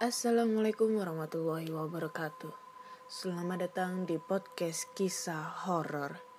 Assalamualaikum warahmatullahi wabarakatuh. Selamat datang di podcast kisah horor.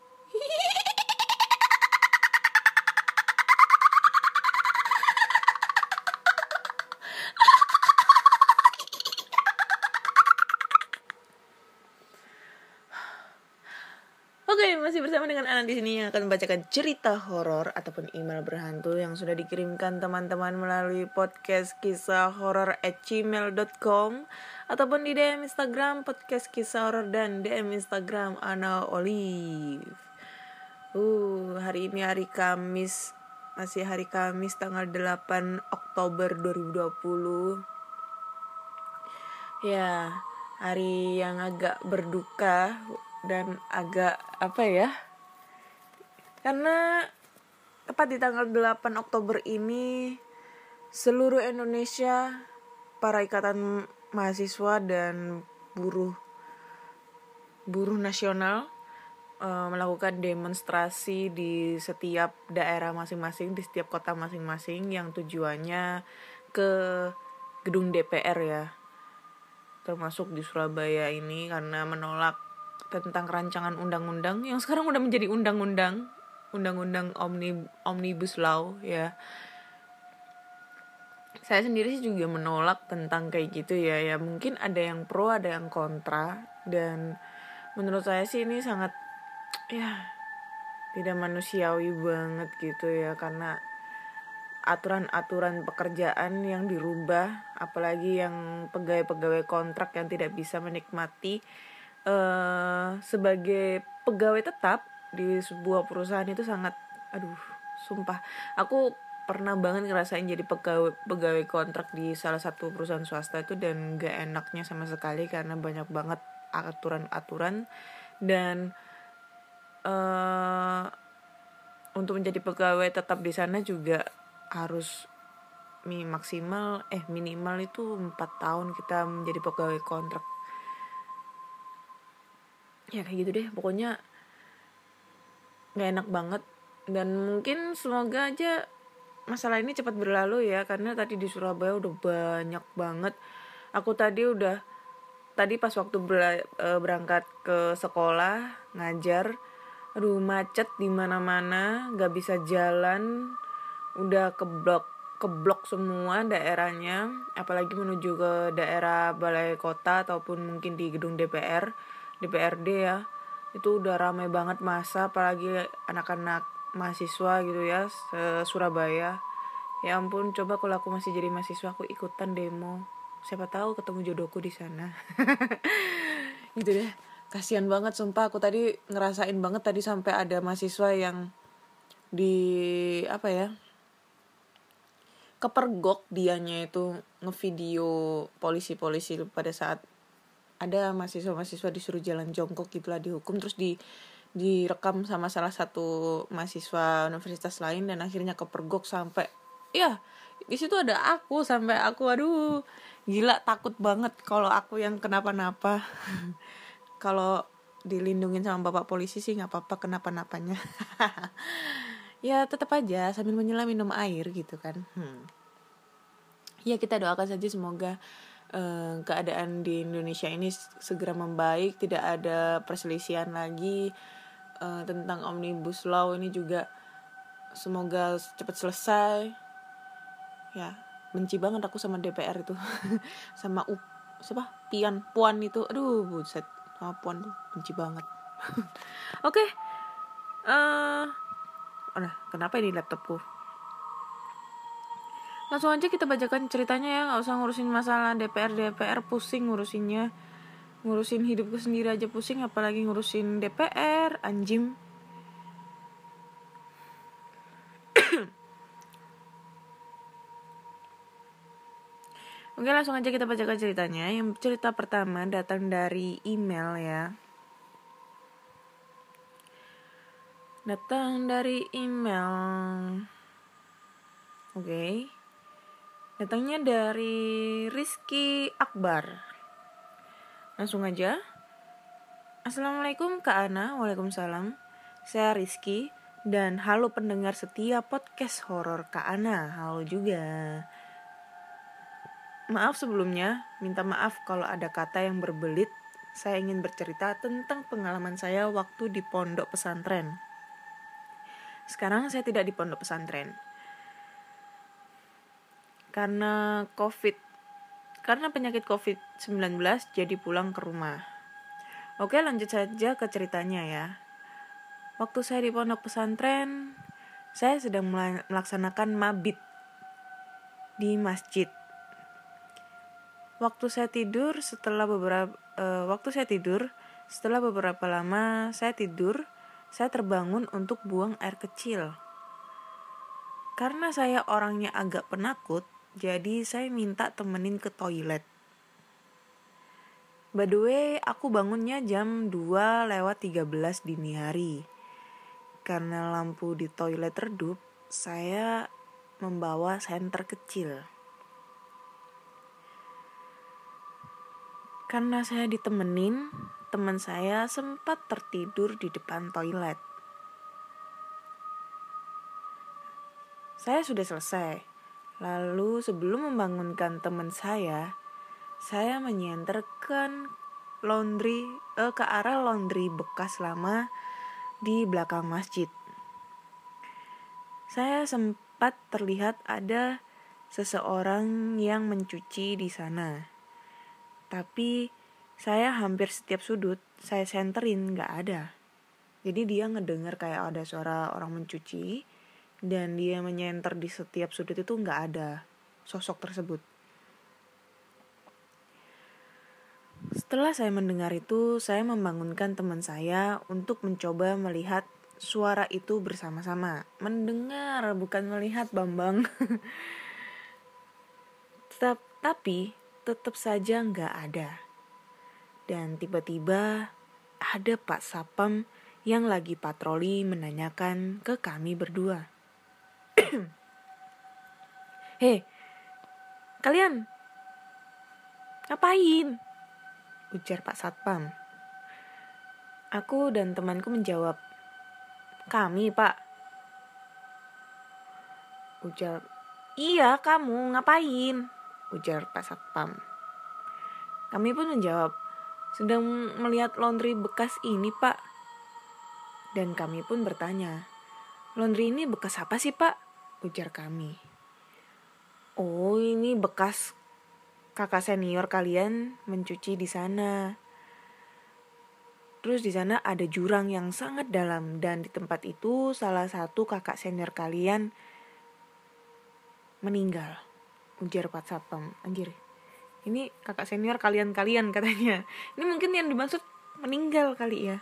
Masih bersama dengan Ana di sini yang akan membacakan cerita horor ataupun email berhantu yang sudah dikirimkan teman-teman melalui podcast kisah horor at gmail.com ataupun di DM Instagram podcast kisah horor dan DM Instagram Ana Olive. Uh, hari ini hari Kamis masih hari Kamis tanggal 8 Oktober 2020. Ya, hari yang agak berduka dan agak apa ya karena tepat di tanggal 8 Oktober ini seluruh Indonesia para ikatan mahasiswa dan buruh buruh nasional eh, melakukan demonstrasi di setiap daerah masing-masing di setiap kota masing-masing yang tujuannya ke gedung DPR ya. Termasuk di Surabaya ini karena menolak tentang rancangan undang-undang yang sekarang udah menjadi undang-undang undang-undang omni omnibus law ya. Saya sendiri sih juga menolak tentang kayak gitu ya ya. Mungkin ada yang pro ada yang kontra dan menurut saya sih ini sangat ya tidak manusiawi banget gitu ya karena aturan-aturan pekerjaan yang dirubah apalagi yang pegawai-pegawai kontrak yang tidak bisa menikmati eh sebagai pegawai tetap di sebuah perusahaan itu sangat aduh sumpah. Aku pernah banget ngerasain jadi pegawai pegawai kontrak di salah satu perusahaan swasta itu dan gak enaknya sama sekali karena banyak banget aturan-aturan. Dan eh untuk menjadi pegawai tetap di sana juga harus maksimal eh minimal itu empat tahun kita menjadi pegawai kontrak ya kayak gitu deh. Pokoknya nggak enak banget. Dan mungkin semoga aja masalah ini cepat berlalu ya karena tadi di Surabaya udah banyak banget. Aku tadi udah tadi pas waktu eh, berangkat ke sekolah ngajar aduh macet di mana-mana nggak bisa jalan udah keblok keblok semua daerahnya apalagi menuju ke daerah balai kota ataupun mungkin di gedung DPR DPRD ya. Itu udah ramai banget masa apalagi anak-anak mahasiswa gitu ya Surabaya. Ya ampun coba kalau aku masih jadi mahasiswa aku ikutan demo. Siapa tahu ketemu jodohku di sana. Gitu deh. Kasihan banget sumpah. Aku tadi ngerasain banget tadi sampai ada mahasiswa yang di apa ya kepergok dianya itu ngevideo polisi-polisi pada saat ada mahasiswa-mahasiswa disuruh jalan jongkok gitulah dihukum terus di direkam sama salah satu mahasiswa universitas lain dan akhirnya kepergok sampai ya di situ ada aku sampai aku aduh gila takut banget kalau aku yang kenapa-napa. Kalau dilindungin sama bapak polisi sih nggak apa-apa kenapa-napanya. Ya tetap aja sambil menyelam minum air gitu kan. Hmm. ya kita doakan saja semoga eh, keadaan di Indonesia ini segera membaik tidak ada perselisihan lagi eh, tentang omnibus law ini juga semoga cepat selesai. Ya benci banget aku sama DPR itu. Sama up siapa? Pian puan itu. Aduh buset. Sama puan tuh benci banget. Oke okay. eh Udah, kenapa ini laptopku? Langsung aja kita bacakan ceritanya ya, nggak usah ngurusin masalah DPR DPR pusing ngurusinnya. Ngurusin hidupku sendiri aja pusing, apalagi ngurusin DPR, anjim. Oke langsung aja kita bacakan ceritanya Yang cerita pertama datang dari email ya Datang dari email Oke Datangnya dari Rizky Akbar Langsung aja Assalamualaikum Kak Ana Waalaikumsalam Saya Rizky Dan halo pendengar setia podcast horor Kak Ana Halo juga Maaf sebelumnya, minta maaf kalau ada kata yang berbelit. Saya ingin bercerita tentang pengalaman saya waktu di pondok pesantren. Sekarang saya tidak di pondok pesantren. Karena COVID, karena penyakit COVID-19 jadi pulang ke rumah. Oke, lanjut saja ke ceritanya ya. Waktu saya di pondok pesantren, saya sedang melaksanakan mabit di masjid waktu saya tidur setelah beberapa uh, waktu saya tidur setelah beberapa lama saya tidur saya terbangun untuk buang air kecil karena saya orangnya agak penakut jadi saya minta temenin ke toilet By the way, aku bangunnya jam 2 lewat 13 dini hari. Karena lampu di toilet redup, saya membawa senter kecil. Karena saya ditemenin, teman saya sempat tertidur di depan toilet. Saya sudah selesai. Lalu sebelum membangunkan teman saya, saya menyenterkan laundry eh, ke arah laundry bekas lama di belakang masjid. Saya sempat terlihat ada seseorang yang mencuci di sana. Tapi saya hampir setiap sudut saya senterin nggak ada. Jadi dia ngedenger kayak ada suara orang mencuci dan dia menyenter di setiap sudut itu nggak ada sosok tersebut. Setelah saya mendengar itu, saya membangunkan teman saya untuk mencoba melihat suara itu bersama-sama. Mendengar, bukan melihat Bambang. Tapi tetap saja nggak ada. Dan tiba-tiba ada Pak Sapam yang lagi patroli menanyakan ke kami berdua. Hei, kalian ngapain? Ujar Pak Satpam. Aku dan temanku menjawab, kami pak. Ujar, iya kamu ngapain? ujar Pak Satpam. Kami pun menjawab, sedang melihat laundry bekas ini pak. Dan kami pun bertanya, laundry ini bekas apa sih pak? Ujar kami. Oh ini bekas kakak senior kalian mencuci di sana. Terus di sana ada jurang yang sangat dalam dan di tempat itu salah satu kakak senior kalian meninggal ujar Pak Satpam anjir ini kakak senior kalian-kalian katanya ini mungkin yang dimaksud meninggal kali ya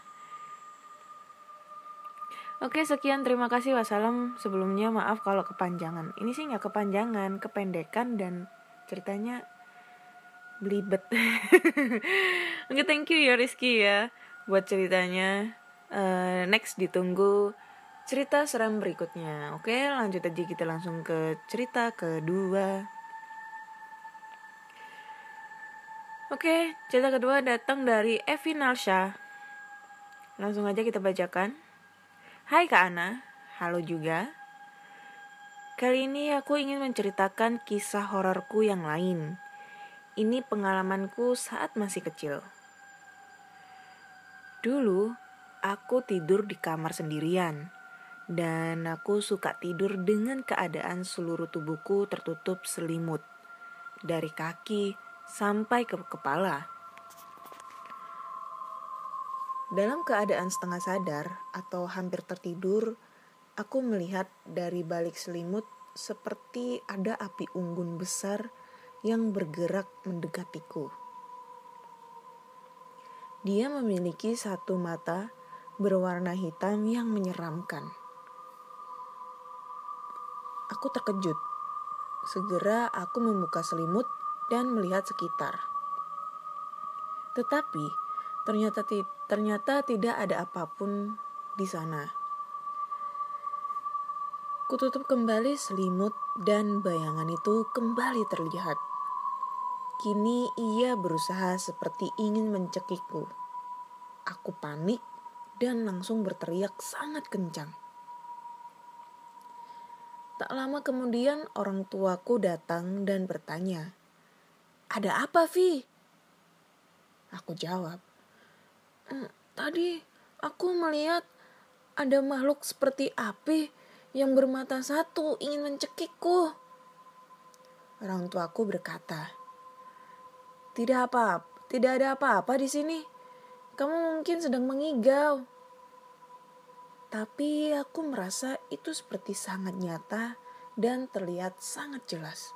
Oke sekian. Terima kasih wassalam. Sebelumnya maaf kalau kepanjangan. Ini sih nggak kepanjangan kependekan dan ceritanya belibet. Oke thank you ya Rizky ya buat ceritanya. Uh, next ditunggu cerita seram berikutnya. Oke lanjut aja kita langsung ke cerita kedua. Oke, cerita kedua datang dari Evi Nalsha. Langsung aja kita bacakan. Hai Kak Ana, halo juga. Kali ini aku ingin menceritakan kisah hororku yang lain. Ini pengalamanku saat masih kecil. Dulu, aku tidur di kamar sendirian. Dan aku suka tidur dengan keadaan seluruh tubuhku tertutup selimut. Dari kaki, sampai ke kepala. Dalam keadaan setengah sadar atau hampir tertidur, aku melihat dari balik selimut seperti ada api unggun besar yang bergerak mendekatiku. Dia memiliki satu mata berwarna hitam yang menyeramkan. Aku terkejut. Segera aku membuka selimut dan melihat sekitar. Tetapi ternyata ti- ternyata tidak ada apa pun di sana. Kututup kembali selimut dan bayangan itu kembali terlihat. Kini ia berusaha seperti ingin mencekikku. Aku panik dan langsung berteriak sangat kencang. Tak lama kemudian orang tuaku datang dan bertanya, "Ada apa, Vi?" Aku jawab, "Mm, "Tadi aku melihat ada makhluk seperti api yang bermata satu ingin mencekikku." Orang tuaku berkata, "Tidak apa, tidak ada apa-apa di sini. Kamu mungkin sedang mengigau." Tapi aku merasa itu seperti sangat nyata dan terlihat sangat jelas.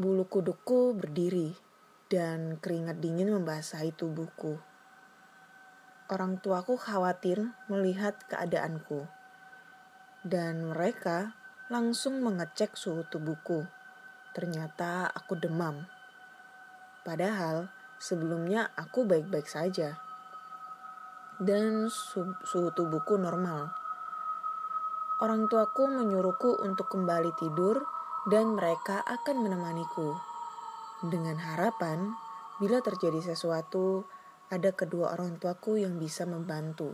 Bulu kudukku berdiri dan keringat dingin membasahi tubuhku. Orang tuaku khawatir melihat keadaanku, dan mereka langsung mengecek suhu tubuhku. Ternyata aku demam, padahal sebelumnya aku baik-baik saja dan su- suhu tubuhku normal. Orang tuaku menyuruhku untuk kembali tidur dan mereka akan menemaniku. Dengan harapan, bila terjadi sesuatu, ada kedua orang tuaku yang bisa membantu.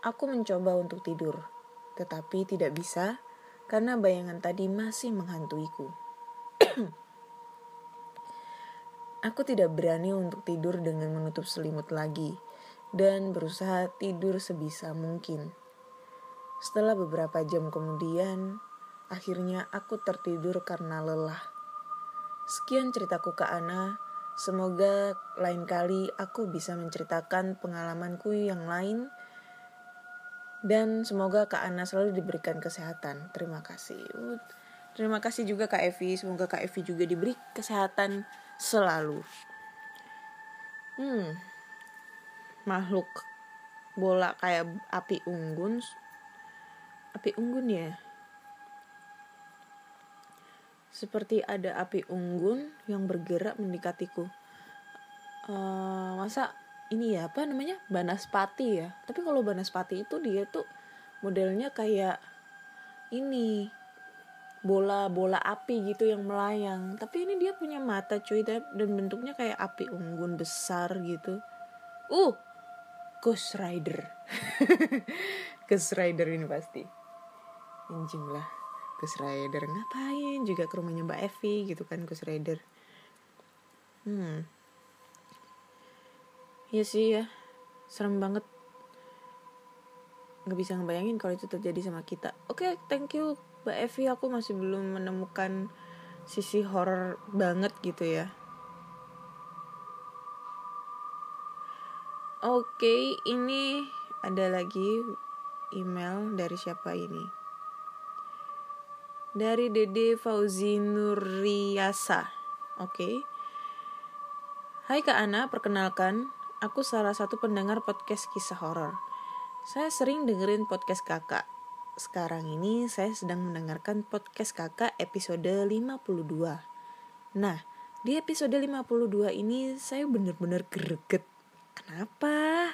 Aku mencoba untuk tidur, tetapi tidak bisa karena bayangan tadi masih menghantuiku. Aku tidak berani untuk tidur dengan menutup selimut lagi dan berusaha tidur sebisa mungkin. Setelah beberapa jam kemudian, akhirnya aku tertidur karena lelah. Sekian ceritaku ke Ana. Semoga lain kali aku bisa menceritakan pengalamanku yang lain dan semoga Kak Ana selalu diberikan kesehatan. Terima kasih. Terima kasih juga Kak Evi. Semoga Kak Evi juga diberi kesehatan selalu. Hmm. Makhluk bola kayak api unggun. Api unggun ya. Seperti ada api unggun yang bergerak mendekatiku. Eh, masa ini ya apa namanya? Banaspati ya. Tapi kalau banaspati itu dia tuh modelnya kayak ini bola bola api gitu yang melayang. Tapi ini dia punya mata cuy dan bentuknya kayak api unggun besar gitu. Uh Ghost Rider. Ghost Rider ini pasti. Anjing lah Ghost Rider ngapain juga ke rumahnya Mbak Evi gitu kan Ghost Rider hmm Iya sih ya, serem banget. Gak bisa ngebayangin kalau itu terjadi sama kita. Oke, okay, thank you Mbak Evi. Aku masih belum menemukan sisi horror banget gitu ya. Oke, okay, ini ada lagi email dari siapa ini? Dari Dede Fauzi Nuriasa. Oke. Okay. Hai Kak Ana, perkenalkan, aku salah satu pendengar podcast kisah horor. Saya sering dengerin podcast kakak. Sekarang ini saya sedang mendengarkan podcast kakak episode 52. Nah, di episode 52 ini saya bener-bener greget. Kenapa?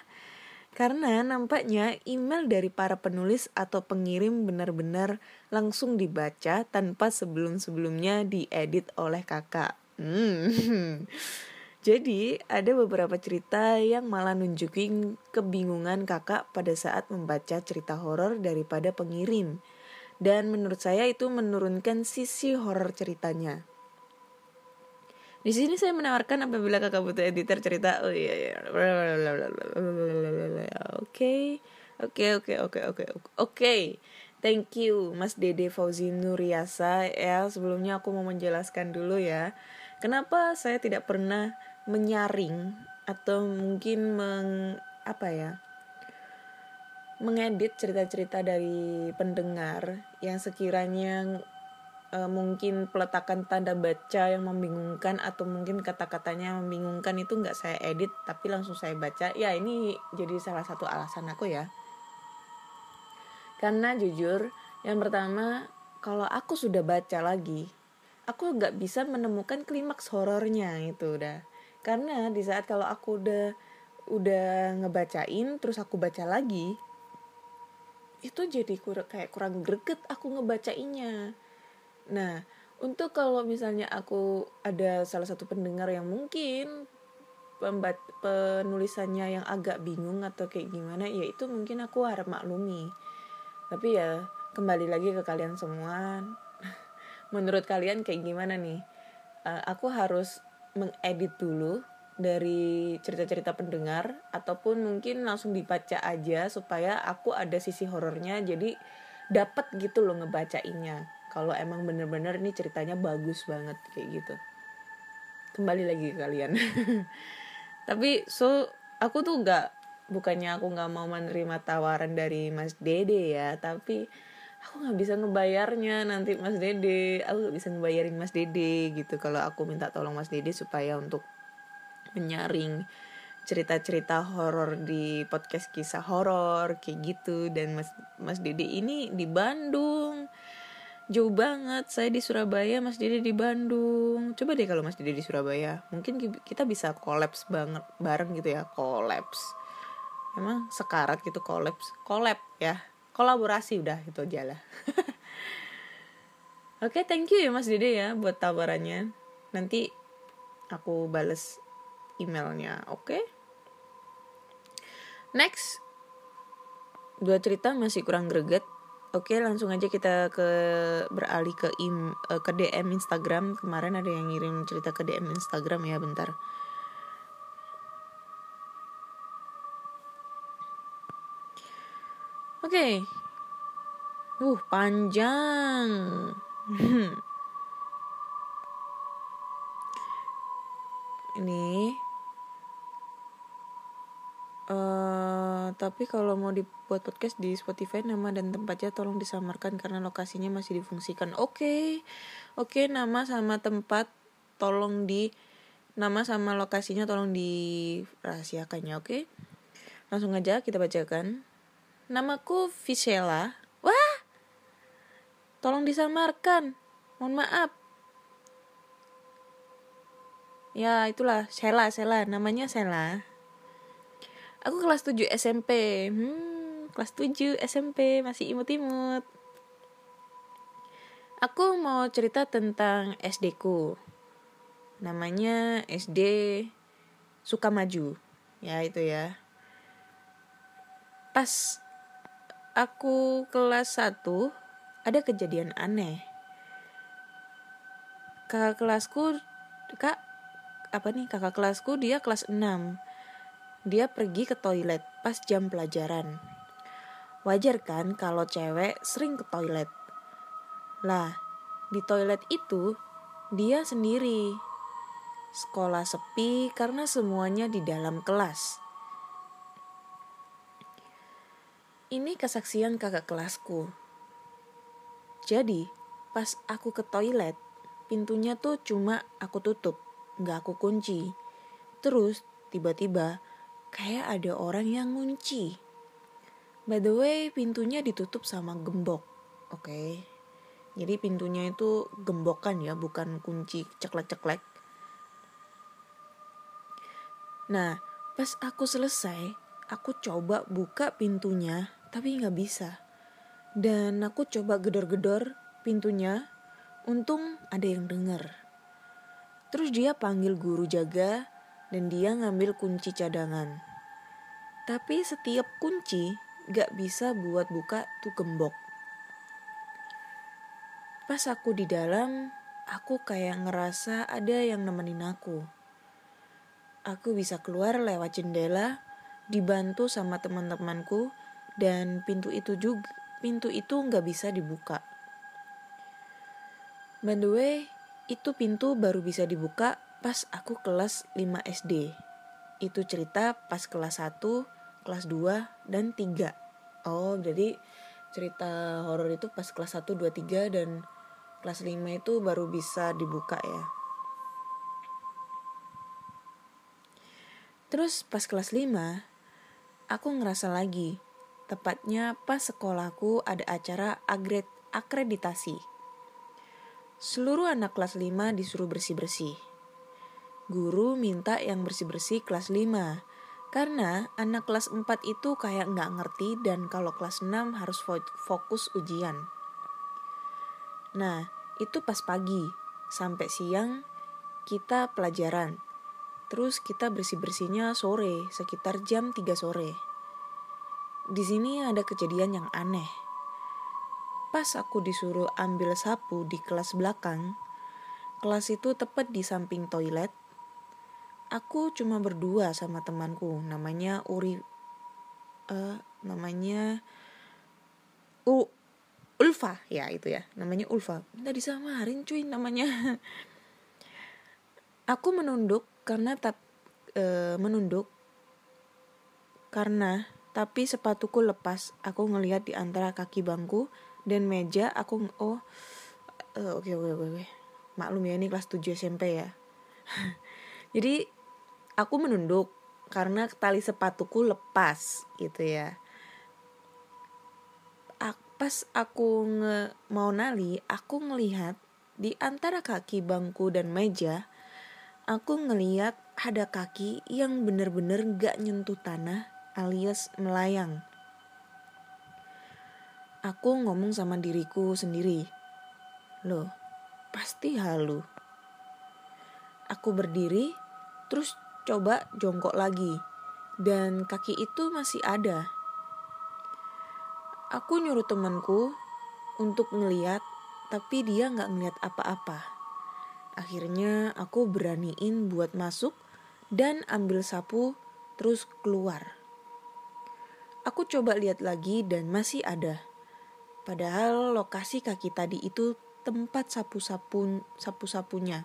Karena nampaknya email dari para penulis atau pengirim benar-benar langsung dibaca tanpa sebelum-sebelumnya diedit oleh kakak. Hmm. Jadi ada beberapa cerita yang malah nunjukin kebingungan kakak pada saat membaca cerita horor daripada pengirim. Dan menurut saya itu menurunkan sisi horor ceritanya. Di sini saya menawarkan apabila kakak butuh editor cerita. Oh iya iya. Oke. Oke oke oke oke oke. Thank you Mas Dede Fauzi Nuriasa ya. Sebelumnya aku mau menjelaskan dulu ya. Kenapa saya tidak pernah menyaring atau mungkin meng apa ya mengedit cerita-cerita dari pendengar yang sekiranya uh, mungkin peletakan tanda baca yang membingungkan atau mungkin kata-katanya membingungkan itu nggak saya edit tapi langsung saya baca. Ya ini jadi salah satu alasan aku ya. Karena jujur yang pertama kalau aku sudah baca lagi aku nggak bisa menemukan klimaks horornya itu udah. Karena di saat kalau aku udah udah ngebacain terus aku baca lagi itu jadi kur kayak kurang greget aku ngebacainnya nah untuk kalau misalnya aku ada salah satu pendengar yang mungkin pembat penulisannya yang agak bingung atau kayak gimana ya itu mungkin aku harap maklumi. Tapi ya kembali lagi ke kalian semua. Menurut kalian kayak gimana nih? Uh, aku harus mengedit dulu dari cerita-cerita pendengar ataupun mungkin langsung dibaca aja supaya aku ada sisi horornya jadi dapat gitu loh ngebacainnya kalau emang bener-bener ini ceritanya bagus banget kayak gitu. Kembali lagi ke kalian. Tapi so aku tuh nggak bukannya aku nggak mau menerima tawaran dari Mas Dede ya tapi aku nggak bisa ngebayarnya nanti Mas Dede. Aku nggak bisa ngebayarin Mas Dede gitu. Kalau aku minta tolong Mas Dede supaya untuk menyaring cerita-cerita horor di podcast kisah horor kayak gitu. Dan Mas Mas Dede ini di Bandung jauh banget saya di Surabaya Mas Dede di Bandung. Coba deh kalau Mas Dede di Surabaya mungkin kita bisa kolaps banget bareng gitu ya kolaps emang sekarat gitu kolaps kolab ya kolaborasi udah itu aja lah. Oke okay, thank you ya Mas Dede ya buat tawarannya. Nanti aku bales emailnya oke? Okay? next dua cerita masih kurang greget oke langsung aja kita ke beralih ke im uh, ke DM Instagram. Kemarin ada yang ngirim cerita ke DM Instagram ya bentar. Oke. Okay. uh panjang. Ini Uh, tapi kalau mau dibuat podcast di Spotify nama dan tempatnya tolong disamarkan karena lokasinya masih difungsikan. Oke. Okay. Oke, okay, nama sama tempat tolong di nama sama lokasinya tolong dirahasiakannya, oke? Okay? Langsung aja kita bacakan. Namaku Visela. Wah. Tolong disamarkan. Mohon maaf. Ya, itulah Sela, Sela, namanya Sela aku kelas 7 SMP hmm, kelas 7 SMP masih imut-imut. Aku mau cerita tentang SD ku. Namanya SD Sukamaju ya itu ya. Pas aku kelas 1 ada kejadian aneh. Kakak kelasku kak apa nih? Kakak kelasku dia kelas 6 dia pergi ke toilet pas jam pelajaran. Wajar kan kalau cewek sering ke toilet. Lah, di toilet itu dia sendiri. Sekolah sepi karena semuanya di dalam kelas. Ini kesaksian kakak kelasku. Jadi, pas aku ke toilet, pintunya tuh cuma aku tutup, nggak aku kunci. Terus, tiba-tiba kayak ada orang yang ngunci. By the way, pintunya ditutup sama gembok. Oke. Okay? Jadi pintunya itu gembokan ya, bukan kunci ceklek-ceklek. Nah, pas aku selesai, aku coba buka pintunya, tapi nggak bisa. Dan aku coba gedor-gedor pintunya, untung ada yang denger. Terus dia panggil guru jaga dan dia ngambil kunci cadangan. Tapi setiap kunci gak bisa buat buka tuh gembok. Pas aku di dalam, aku kayak ngerasa ada yang nemenin aku. Aku bisa keluar lewat jendela, dibantu sama teman-temanku, dan pintu itu juga pintu itu nggak bisa dibuka. By the way, itu pintu baru bisa dibuka pas aku kelas 5 SD. Itu cerita pas kelas 1, kelas 2, dan 3. Oh, jadi cerita horor itu pas kelas 1, 2, 3, dan kelas 5 itu baru bisa dibuka ya. Terus pas kelas 5, aku ngerasa lagi. Tepatnya pas sekolahku ada acara akreditasi Seluruh anak kelas 5 disuruh bersih-bersih. Guru minta yang bersih-bersih kelas 5. Karena anak kelas 4 itu kayak nggak ngerti dan kalau kelas 6 harus fo- fokus ujian. Nah, itu pas pagi. Sampai siang kita pelajaran. Terus kita bersih-bersihnya sore, sekitar jam 3 sore. Di sini ada kejadian yang aneh. Pas aku disuruh ambil sapu di kelas belakang, kelas itu tepat di samping toilet. Aku cuma berdua sama temanku, namanya Uri, eh namanya U, Ulfa ya itu ya, namanya Ulfa. Minta disamarin cuy namanya. Aku menunduk karena tap, eh, menunduk karena tapi sepatuku lepas. Aku ngelihat di antara kaki bangku dan meja aku oh eh, oke oke oke. Maklum ya ini kelas 7 SMP ya. Jadi aku menunduk karena tali sepatuku lepas gitu ya. Pas aku nge mau nali, aku ngelihat di antara kaki bangku dan meja, aku ngelihat ada kaki yang bener-bener gak nyentuh tanah alias melayang. Aku ngomong sama diriku sendiri. Loh, pasti halu. Aku berdiri, terus coba jongkok lagi. Dan kaki itu masih ada. Aku nyuruh temanku untuk ngeliat, tapi dia nggak ngeliat apa-apa. Akhirnya aku beraniin buat masuk dan ambil sapu terus keluar. Aku coba lihat lagi dan masih ada. Padahal lokasi kaki tadi itu tempat sapu-sapu sapu-sapunya.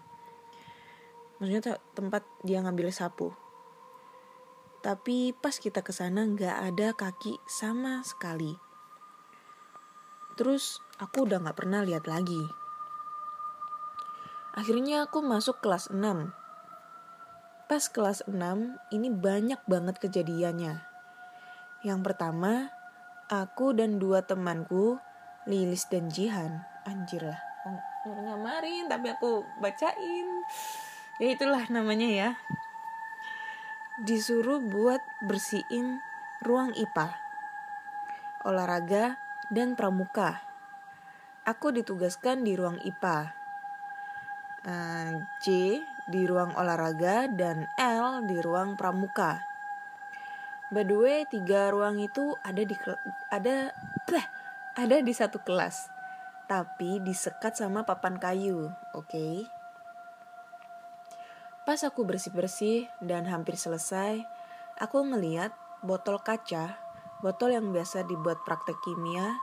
Maksudnya te- tempat dia ngambil sapu. Tapi pas kita ke sana nggak ada kaki sama sekali. Terus aku udah nggak pernah lihat lagi. Akhirnya aku masuk kelas 6. Pas kelas 6 ini banyak banget kejadiannya. Yang pertama, aku dan dua temanku, Lilis dan Jihan, anjir lah, nyamarin tapi aku bacain. Ya itulah namanya ya. Disuruh buat bersihin ruang IPA, olahraga, dan pramuka. Aku ditugaskan di ruang IPA. Eh, J di ruang olahraga dan L di ruang pramuka. By the way, tiga ruang itu ada di ada bleh, ada di satu kelas, tapi disekat sama papan kayu, oke? Pas aku bersih-bersih dan hampir selesai, aku ngeliat botol kaca, botol yang biasa dibuat praktek kimia,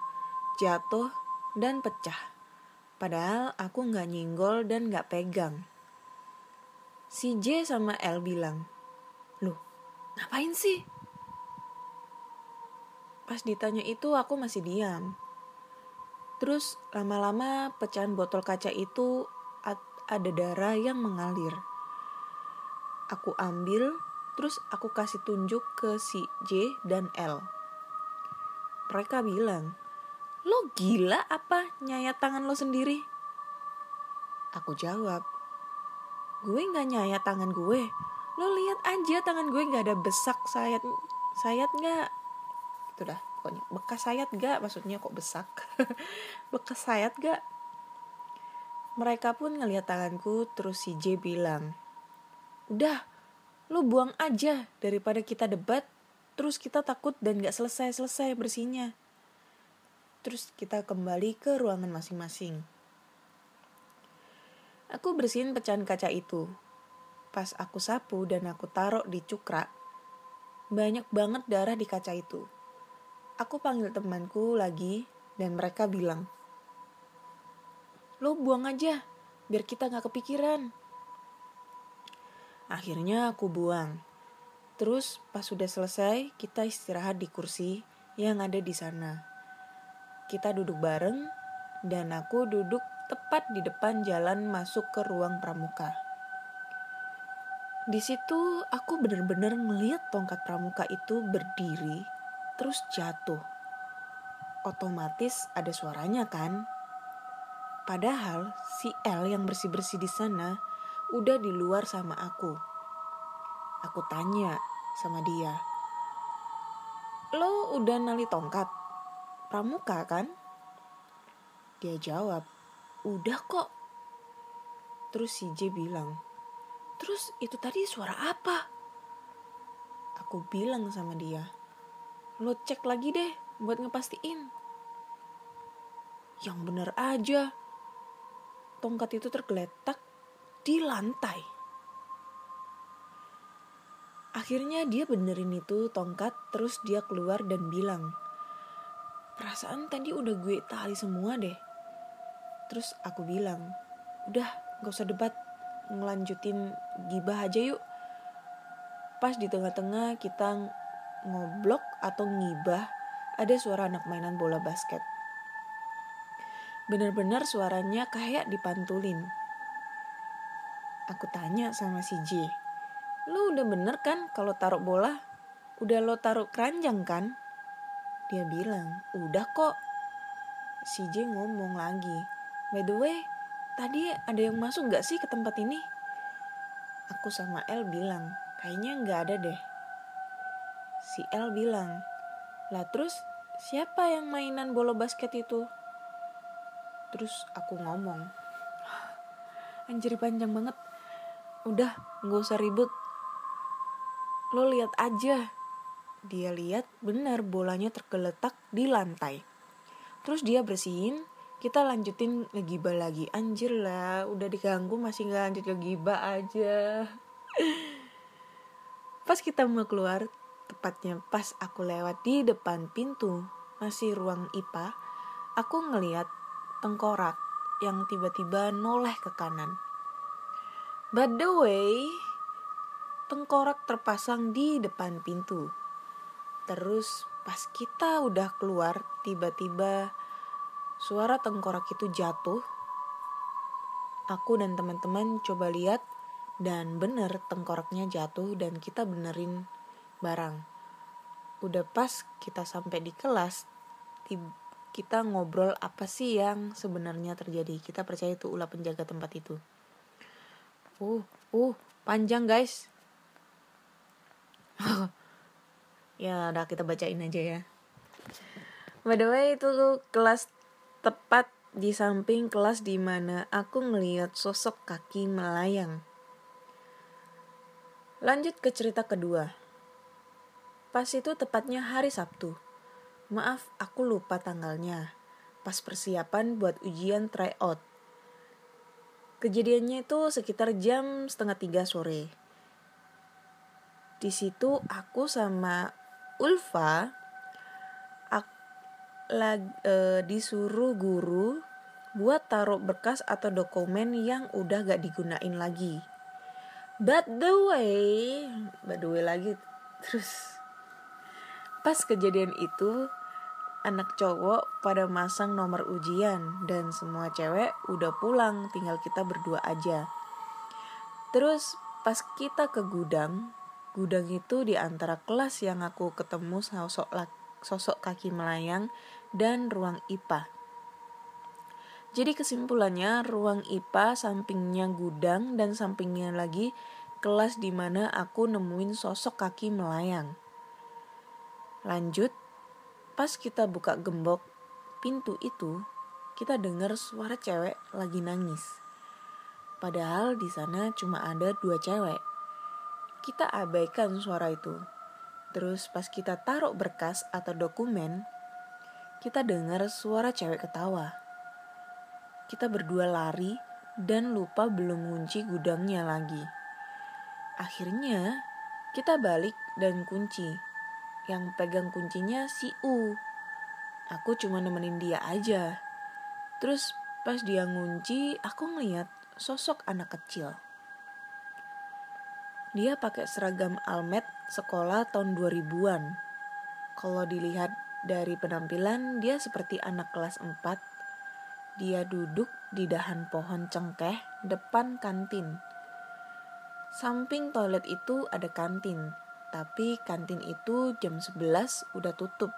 jatuh dan pecah. Padahal aku nggak nyenggol dan nggak pegang. Si J sama L bilang, Loh, ngapain sih? Pas ditanya itu aku masih diam. Terus lama-lama pecahan botol kaca itu ad- ada darah yang mengalir. Aku ambil, terus aku kasih tunjuk ke si J dan L. Mereka bilang, Lo gila apa nyayat tangan lo sendiri? Aku jawab, gue nggak nyayat tangan gue. Lo lihat aja tangan gue nggak ada besak sayat sayat nggak? Itu dah pokoknya bekas sayat nggak maksudnya kok besak? bekas sayat nggak? Mereka pun ngeliat tanganku terus si J bilang, udah lo buang aja daripada kita debat terus kita takut dan gak selesai-selesai bersihnya. Terus kita kembali ke ruangan masing-masing. Aku bersihin pecahan kaca itu. Pas aku sapu dan aku taruh di cukrak, banyak banget darah di kaca itu. Aku panggil temanku lagi dan mereka bilang, Lo buang aja, biar kita gak kepikiran. Akhirnya aku buang. Terus pas sudah selesai, kita istirahat di kursi yang ada di sana. Kita duduk bareng dan aku duduk tepat di depan jalan masuk ke ruang pramuka. Di situ aku benar-benar ngeliat tongkat pramuka itu berdiri terus jatuh. Otomatis ada suaranya kan? Padahal si L yang bersih-bersih di sana udah di luar sama aku. Aku tanya sama dia, lo udah nali tongkat? Pramuka kan? Dia jawab, udah kok. Terus si J bilang, terus itu tadi suara apa? Aku bilang sama dia, lo cek lagi deh buat ngepastiin. Yang bener aja, tongkat itu tergeletak di lantai. Akhirnya dia benerin itu tongkat terus dia keluar dan bilang, perasaan tadi udah gue tali semua deh. Terus aku bilang, udah gak usah debat, ngelanjutin gibah aja yuk. Pas di tengah-tengah kita ngoblok atau ngibah, ada suara anak mainan bola basket. Bener-bener suaranya kayak dipantulin. Aku tanya sama si J, lu udah bener kan kalau taruh bola? Udah lo taruh keranjang kan? Dia bilang, udah kok. Si J ngomong lagi, by the way, tadi ada yang masuk gak sih ke tempat ini? Aku sama L bilang, kayaknya nggak ada deh. Si L bilang, lah terus siapa yang mainan bola basket itu? Terus aku ngomong, anjir panjang banget. Udah, nggak usah ribut. Lo lihat aja. Dia lihat benar bolanya tergeletak di lantai. Terus dia bersihin, kita lanjutin ngegibah lagi. Anjir lah, udah diganggu masih nggak lanjut ngegibah aja. Pas kita mau keluar, tepatnya pas aku lewat di depan pintu, masih ruang IPA, aku ngeliat tengkorak yang tiba-tiba noleh ke kanan. By the way, tengkorak terpasang di depan pintu. Terus pas kita udah keluar, tiba-tiba suara tengkorak itu jatuh. Aku dan teman-teman coba lihat dan bener tengkoraknya jatuh dan kita benerin barang. Udah pas kita sampai di kelas, kita ngobrol apa sih yang sebenarnya terjadi. Kita percaya itu ulah penjaga tempat itu. Uh, uh, panjang guys. ya udah kita bacain aja ya. By the way itu kelas tepat di samping kelas di mana aku ngeliat sosok kaki melayang. Lanjut ke cerita kedua. Pas itu tepatnya hari Sabtu. Maaf, aku lupa tanggalnya. Pas persiapan buat ujian tryout. Kejadiannya itu sekitar jam setengah tiga sore. Di situ aku sama Ulfa lag, e, disuruh guru buat taruh berkas atau dokumen yang udah gak digunain lagi. But the way, by the way lagi terus pas kejadian itu anak cowok pada masang nomor ujian dan semua cewek udah pulang tinggal kita berdua aja. Terus pas kita ke gudang, gudang itu di antara kelas yang aku ketemu sosok sosok kaki melayang dan ruang IPA. Jadi kesimpulannya ruang IPA sampingnya gudang dan sampingnya lagi kelas di mana aku nemuin sosok kaki melayang. Lanjut, pas kita buka gembok pintu itu, kita dengar suara cewek lagi nangis. Padahal di sana cuma ada dua cewek. Kita abaikan suara itu. Terus pas kita taruh berkas atau dokumen, kita dengar suara cewek ketawa kita berdua lari dan lupa belum kunci gudangnya lagi. Akhirnya, kita balik dan kunci. Yang pegang kuncinya si U. Aku cuma nemenin dia aja. Terus pas dia ngunci, aku ngeliat sosok anak kecil. Dia pakai seragam almet sekolah tahun 2000-an. Kalau dilihat dari penampilan, dia seperti anak kelas 4 dia duduk di dahan pohon cengkeh depan kantin. Samping toilet itu ada kantin, tapi kantin itu jam 11 udah tutup.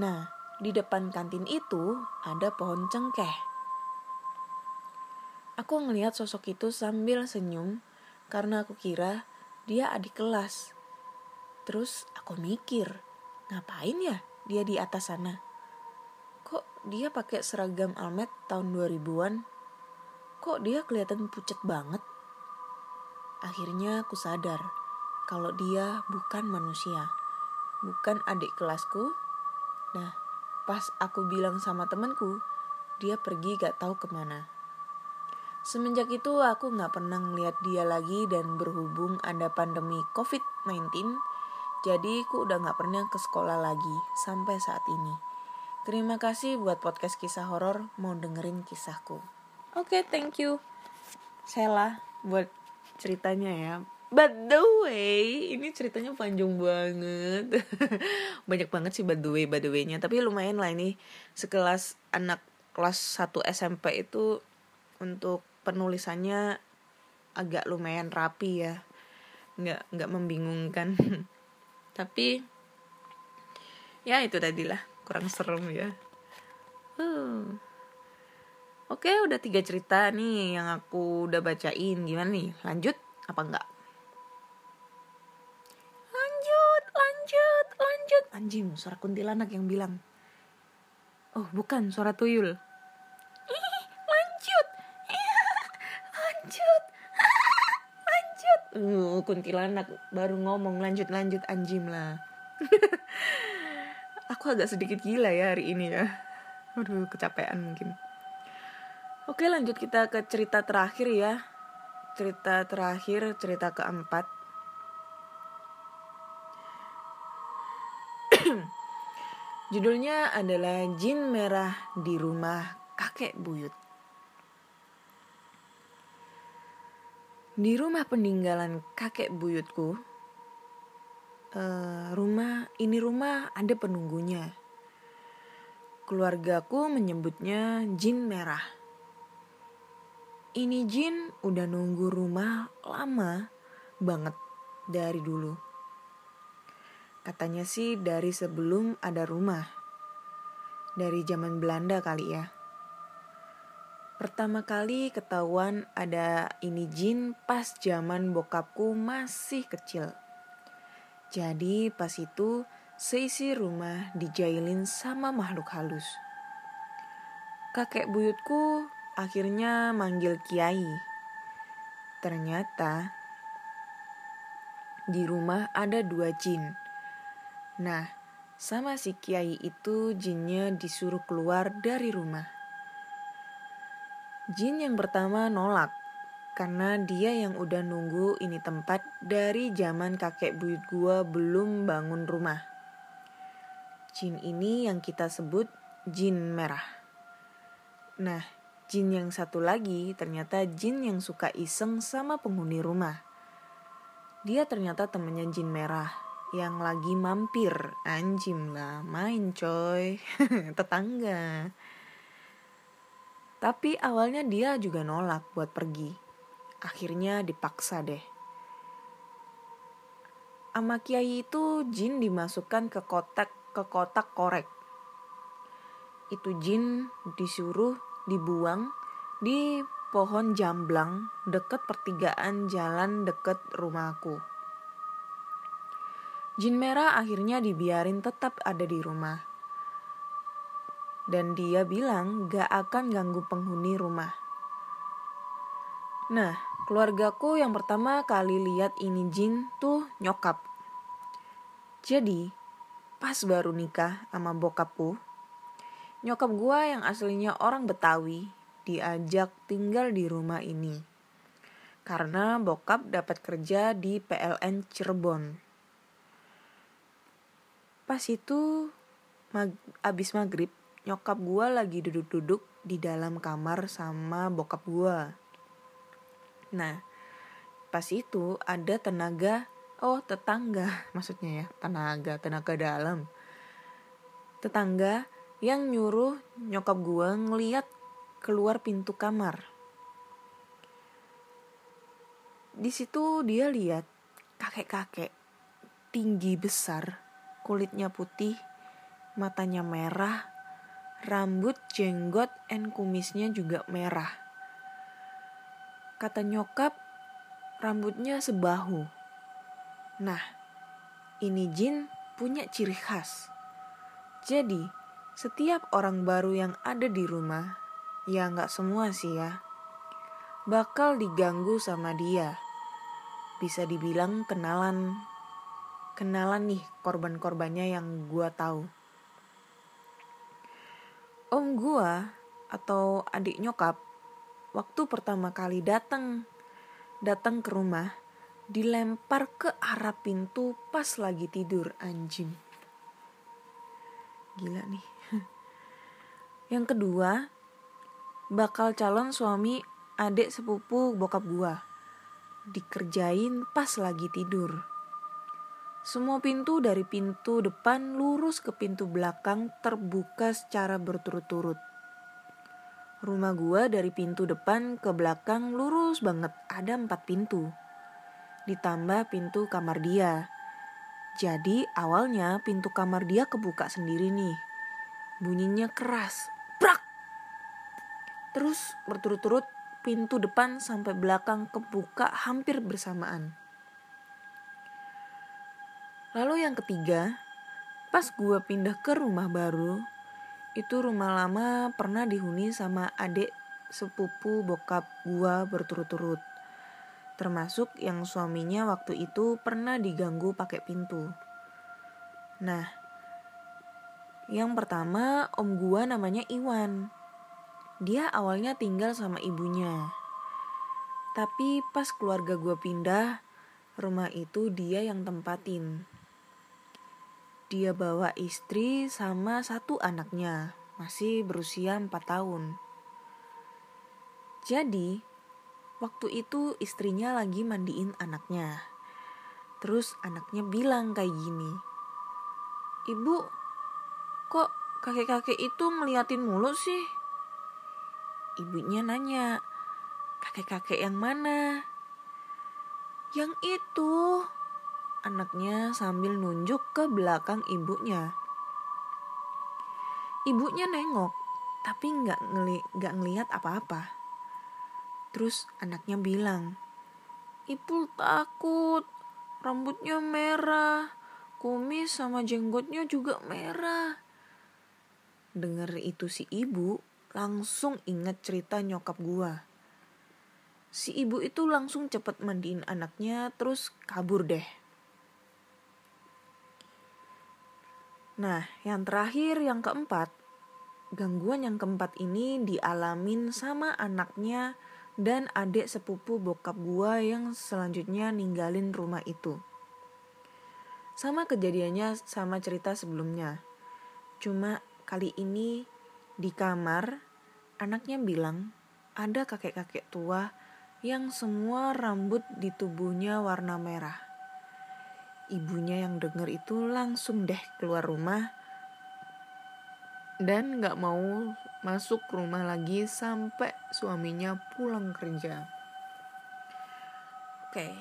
Nah, di depan kantin itu ada pohon cengkeh. Aku ngelihat sosok itu sambil senyum karena aku kira dia adik kelas. Terus aku mikir, ngapain ya dia di atas sana? Kok dia pakai seragam almet tahun 2000-an? Kok dia kelihatan pucet banget? Akhirnya aku sadar kalau dia bukan manusia, bukan adik kelasku. Nah, pas aku bilang sama temanku, dia pergi gak tahu ke mana. Semenjak itu aku gak pernah ngeliat dia lagi dan berhubung ada pandemi COVID-19, jadi aku udah gak pernah ke sekolah lagi sampai saat ini. Terima kasih buat podcast kisah horor mau dengerin kisahku. Oke, thank you. Sela buat ceritanya ya. But the way, ini ceritanya panjang banget. Banyak banget sih by the way, by the way-nya. Tapi lumayan lah ini sekelas anak kelas 1 SMP itu untuk penulisannya agak lumayan rapi ya. Nggak, nggak membingungkan. Tapi ya itu tadi lah kurang serem ya. Oke, udah tiga cerita nih yang aku udah bacain. Gimana nih? Lanjut apa enggak? Lanjut, lanjut. Anjing, suara kuntilanak yang bilang. Oh, bukan, suara tuyul. Ih, lanjut. Lanjut. lanjut. Uh, kuntilanak baru ngomong lanjut, lanjut anjing lah. aku agak sedikit gila ya hari ini ya. Aduh, kecapean mungkin. Oke lanjut kita ke cerita terakhir ya Cerita terakhir, cerita keempat Judulnya adalah Jin Merah di Rumah Kakek Buyut. Di rumah peninggalan kakek buyutku uh, Rumah, ini rumah ada penunggunya. Keluargaku menyebutnya Jin Merah. Ini Jin udah nunggu rumah lama banget dari dulu. Katanya sih dari sebelum ada rumah. Dari zaman Belanda kali ya. Pertama kali ketahuan ada ini Jin pas zaman bokapku masih kecil. Jadi pas itu seisi rumah dijailin sama makhluk halus. Kakek buyutku akhirnya manggil kiai. Ternyata di rumah ada dua jin. Nah, sama si kiai itu jinnya disuruh keluar dari rumah. Jin yang pertama nolak karena dia yang udah nunggu ini tempat dari zaman kakek buyut gua belum bangun rumah. Jin ini yang kita sebut jin merah. Nah, Jin yang satu lagi ternyata jin yang suka iseng sama penghuni rumah. Dia ternyata temennya jin merah yang lagi mampir. Anjim lah, main coy. Tetangga. Tapi awalnya dia juga nolak buat pergi. Akhirnya dipaksa deh. Ama kiai itu jin dimasukkan ke kotak ke kotak korek. Itu jin disuruh dibuang di pohon jamblang deket pertigaan jalan deket rumahku. Jin merah akhirnya dibiarin tetap ada di rumah. Dan dia bilang gak akan ganggu penghuni rumah. Nah, keluargaku yang pertama kali lihat ini Jin tuh nyokap. Jadi, pas baru nikah sama bokapku, Nyokap gue yang aslinya orang Betawi diajak tinggal di rumah ini. Karena bokap dapat kerja di PLN Cirebon. Pas itu mag abis maghrib nyokap gue lagi duduk-duduk di dalam kamar sama bokap gue. Nah, pas itu ada tenaga, oh tetangga maksudnya ya, tenaga, tenaga dalam. Tetangga yang nyuruh nyokap gue ngeliat keluar pintu kamar. Di situ dia lihat kakek-kakek tinggi besar, kulitnya putih, matanya merah, rambut, jenggot, and kumisnya juga merah. Kata nyokap, rambutnya sebahu. Nah, ini jin punya ciri khas. Jadi, setiap orang baru yang ada di rumah, ya nggak semua sih ya, bakal diganggu sama dia. Bisa dibilang kenalan, kenalan nih korban-korbannya yang gua tahu. Om gua atau adik nyokap waktu pertama kali datang datang ke rumah dilempar ke arah pintu pas lagi tidur anjing. Gila nih. Yang kedua, bakal calon suami adik sepupu bokap gua. Dikerjain pas lagi tidur. Semua pintu dari pintu depan lurus ke pintu belakang terbuka secara berturut-turut. Rumah gua dari pintu depan ke belakang lurus banget, ada empat pintu. Ditambah pintu kamar dia. Jadi awalnya pintu kamar dia kebuka sendiri nih. Bunyinya keras, brak. Terus berturut-turut pintu depan sampai belakang kebuka hampir bersamaan. Lalu yang ketiga, pas gue pindah ke rumah baru, itu rumah lama pernah dihuni sama adik sepupu bokap gue berturut-turut. Termasuk yang suaminya waktu itu pernah diganggu pakai pintu. Nah, yang pertama om gue namanya Iwan. Dia awalnya tinggal sama ibunya. Tapi pas keluarga gue pindah, rumah itu dia yang tempatin dia bawa istri sama satu anaknya, masih berusia 4 tahun. Jadi, waktu itu istrinya lagi mandiin anaknya. Terus anaknya bilang kayak gini, Ibu, kok kakek-kakek itu ngeliatin mulu sih? Ibunya nanya, kakek-kakek yang mana? Yang itu, anaknya sambil nunjuk ke belakang ibunya. Ibunya nengok, tapi nggak ngeli ngelihat apa-apa. Terus anaknya bilang, Ibu takut, rambutnya merah, kumis sama jenggotnya juga merah. Dengar itu si ibu langsung inget cerita nyokap gua. Si ibu itu langsung cepet mandiin anaknya terus kabur deh. Nah, yang terakhir, yang keempat, gangguan yang keempat ini dialamin sama anaknya dan adik sepupu bokap gua yang selanjutnya ninggalin rumah itu. Sama kejadiannya sama cerita sebelumnya. Cuma kali ini di kamar anaknya bilang ada kakek-kakek tua yang semua rambut di tubuhnya warna merah ibunya yang denger itu langsung deh keluar rumah dan gak mau masuk rumah lagi sampai suaminya pulang kerja. Oke, okay.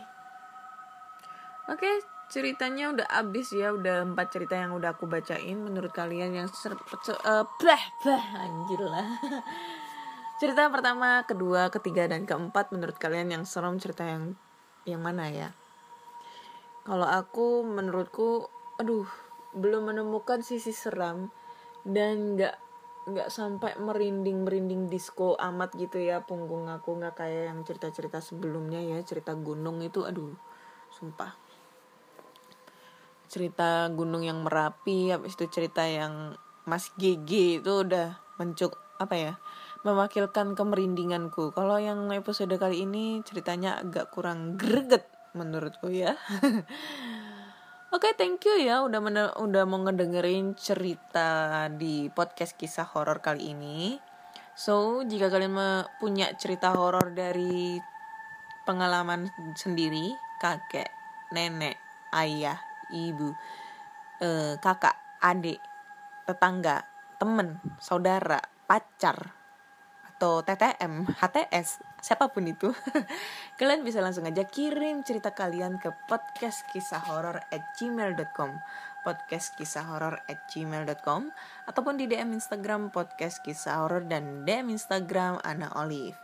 oke okay, ceritanya udah abis ya, udah empat cerita yang udah aku bacain. Menurut kalian yang ser, uh, blah blah anjir lah. cerita pertama, kedua, ketiga dan keempat menurut kalian yang serem cerita yang yang mana ya? Kalau aku menurutku aduh belum menemukan sisi seram dan nggak nggak sampai merinding merinding disco amat gitu ya punggung aku. Nggak kayak yang cerita cerita sebelumnya ya cerita gunung itu aduh sumpah. Cerita gunung yang merapi habis itu cerita yang Mas GG itu udah mencuk apa ya mewakilkan kemerindinganku kalau yang episode kali ini ceritanya agak kurang greget menurutku ya Oke, okay, thank you ya udah udah mau ngedengerin cerita di podcast kisah horor kali ini. So, jika kalian punya cerita horor dari pengalaman sendiri, kakek, nenek, ayah, ibu, eh, kakak, adik, tetangga, temen, saudara, pacar, atau TTM, HTS, siapa pun itu, kalian bisa langsung aja kirim cerita kalian ke podcast kisah horor at gmail.com podcast kisah horor at gmail.com ataupun di DM Instagram podcast kisah horor dan DM Instagram Ana Olive.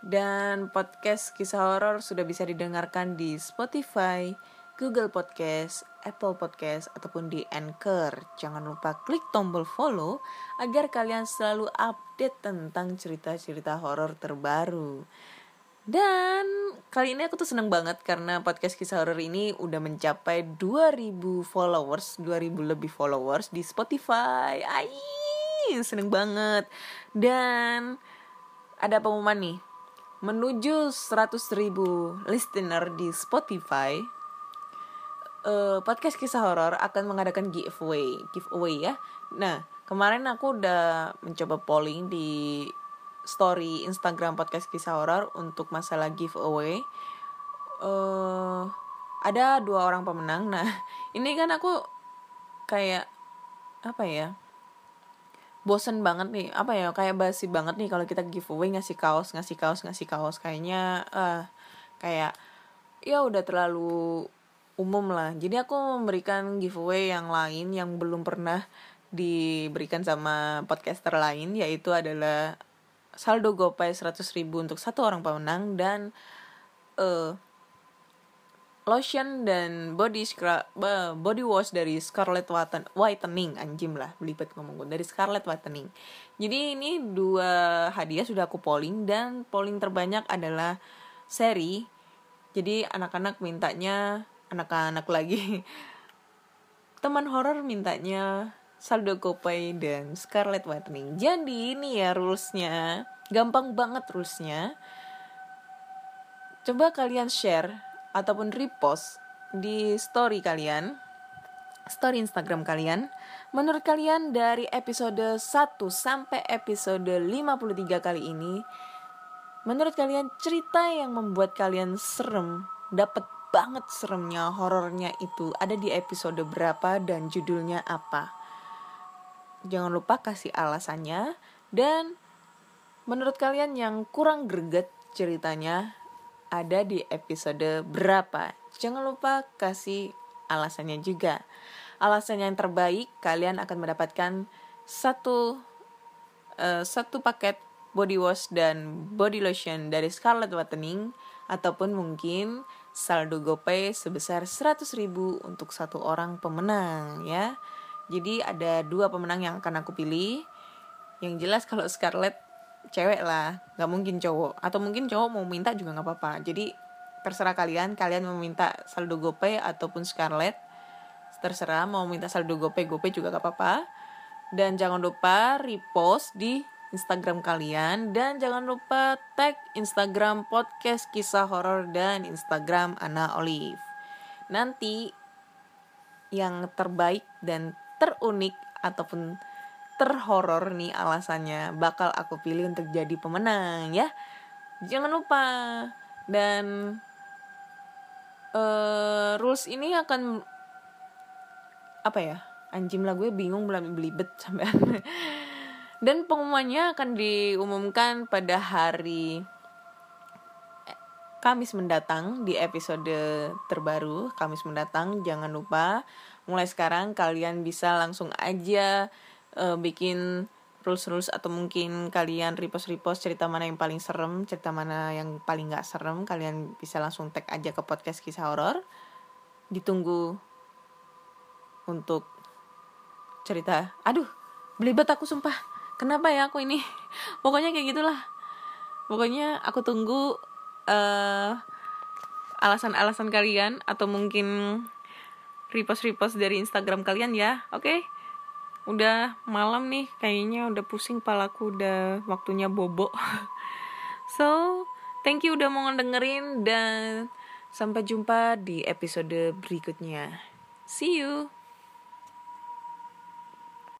Dan podcast kisah horor sudah bisa didengarkan di Spotify, Google Podcast, Apple Podcast, ataupun di Anchor. Jangan lupa klik tombol follow agar kalian selalu update tentang cerita-cerita horor terbaru. Dan kali ini aku tuh seneng banget karena podcast kisah horor ini udah mencapai 2000 followers, 2000 lebih followers di Spotify. Ai, seneng banget. Dan ada pengumuman nih. Menuju 100 ribu listener di Spotify, uh, podcast kisah horor akan mengadakan giveaway, giveaway ya. Nah, kemarin aku udah mencoba polling di story Instagram podcast kisah horor untuk masalah giveaway. Uh, ada dua orang pemenang. Nah, ini kan aku kayak apa ya? bosen banget nih apa ya kayak basi banget nih kalau kita giveaway ngasih kaos ngasih kaos ngasih kaos kayaknya uh, kayak ya udah terlalu umum lah. Jadi aku memberikan giveaway yang lain yang belum pernah diberikan sama podcaster lain yaitu adalah saldo gopay 100 ribu untuk satu orang pemenang dan uh, lotion dan body scrub uh, body wash dari Scarlet Whitening anjim lah belibet ngomong dari Scarlet Whitening jadi ini dua hadiah sudah aku polling dan polling terbanyak adalah seri. Jadi anak-anak mintanya anak-anak lagi. Teman horor mintanya saldo gopay dan Scarlet Whitening. Jadi ini ya rulesnya. Gampang banget rulesnya. Coba kalian share ataupun repost di story kalian, story Instagram kalian. Menurut kalian dari episode 1 sampai episode 53 kali ini, menurut kalian cerita yang membuat kalian serem, dapat banget seremnya, horornya itu ada di episode berapa dan judulnya apa? Jangan lupa kasih alasannya dan menurut kalian yang kurang greget ceritanya ada di episode berapa. Jangan lupa kasih alasannya juga. Alasan yang terbaik kalian akan mendapatkan satu uh, satu paket body wash dan body lotion dari Scarlett Whitening ataupun mungkin saldo GoPay sebesar 100 ribu untuk satu orang pemenang ya. Jadi ada dua pemenang yang akan aku pilih. Yang jelas kalau Scarlett cewek lah. Nggak mungkin cowok. Atau mungkin cowok mau minta juga nggak apa-apa. Jadi terserah kalian. Kalian mau minta saldo gopay ataupun scarlet terserah. Mau minta saldo gopay gopay juga gak apa-apa. Dan jangan lupa repost di Instagram kalian. Dan jangan lupa tag Instagram podcast kisah horor dan Instagram Ana Olive. Nanti yang terbaik dan terunik ataupun terhoror nih alasannya bakal aku pilih untuk jadi pemenang ya. Jangan lupa. Dan uh, rules ini akan apa ya anjing lah gue bingung belum belibet sampai dan pengumumannya akan diumumkan pada hari eh, Kamis mendatang di episode terbaru Kamis mendatang jangan lupa mulai sekarang kalian bisa langsung aja uh, bikin rules-rules atau mungkin kalian repost-repost cerita mana yang paling serem, cerita mana yang paling gak serem, kalian bisa langsung tag aja ke podcast kisah horor. Ditunggu untuk cerita. Aduh, belibet aku sumpah. Kenapa ya aku ini? Pokoknya kayak gitulah. Pokoknya aku tunggu uh, alasan-alasan kalian atau mungkin repost-repost dari Instagram kalian ya. Oke? Okay? udah malam nih kayaknya udah pusing palaku udah waktunya bobo so thank you udah mau dengerin dan sampai jumpa di episode berikutnya see you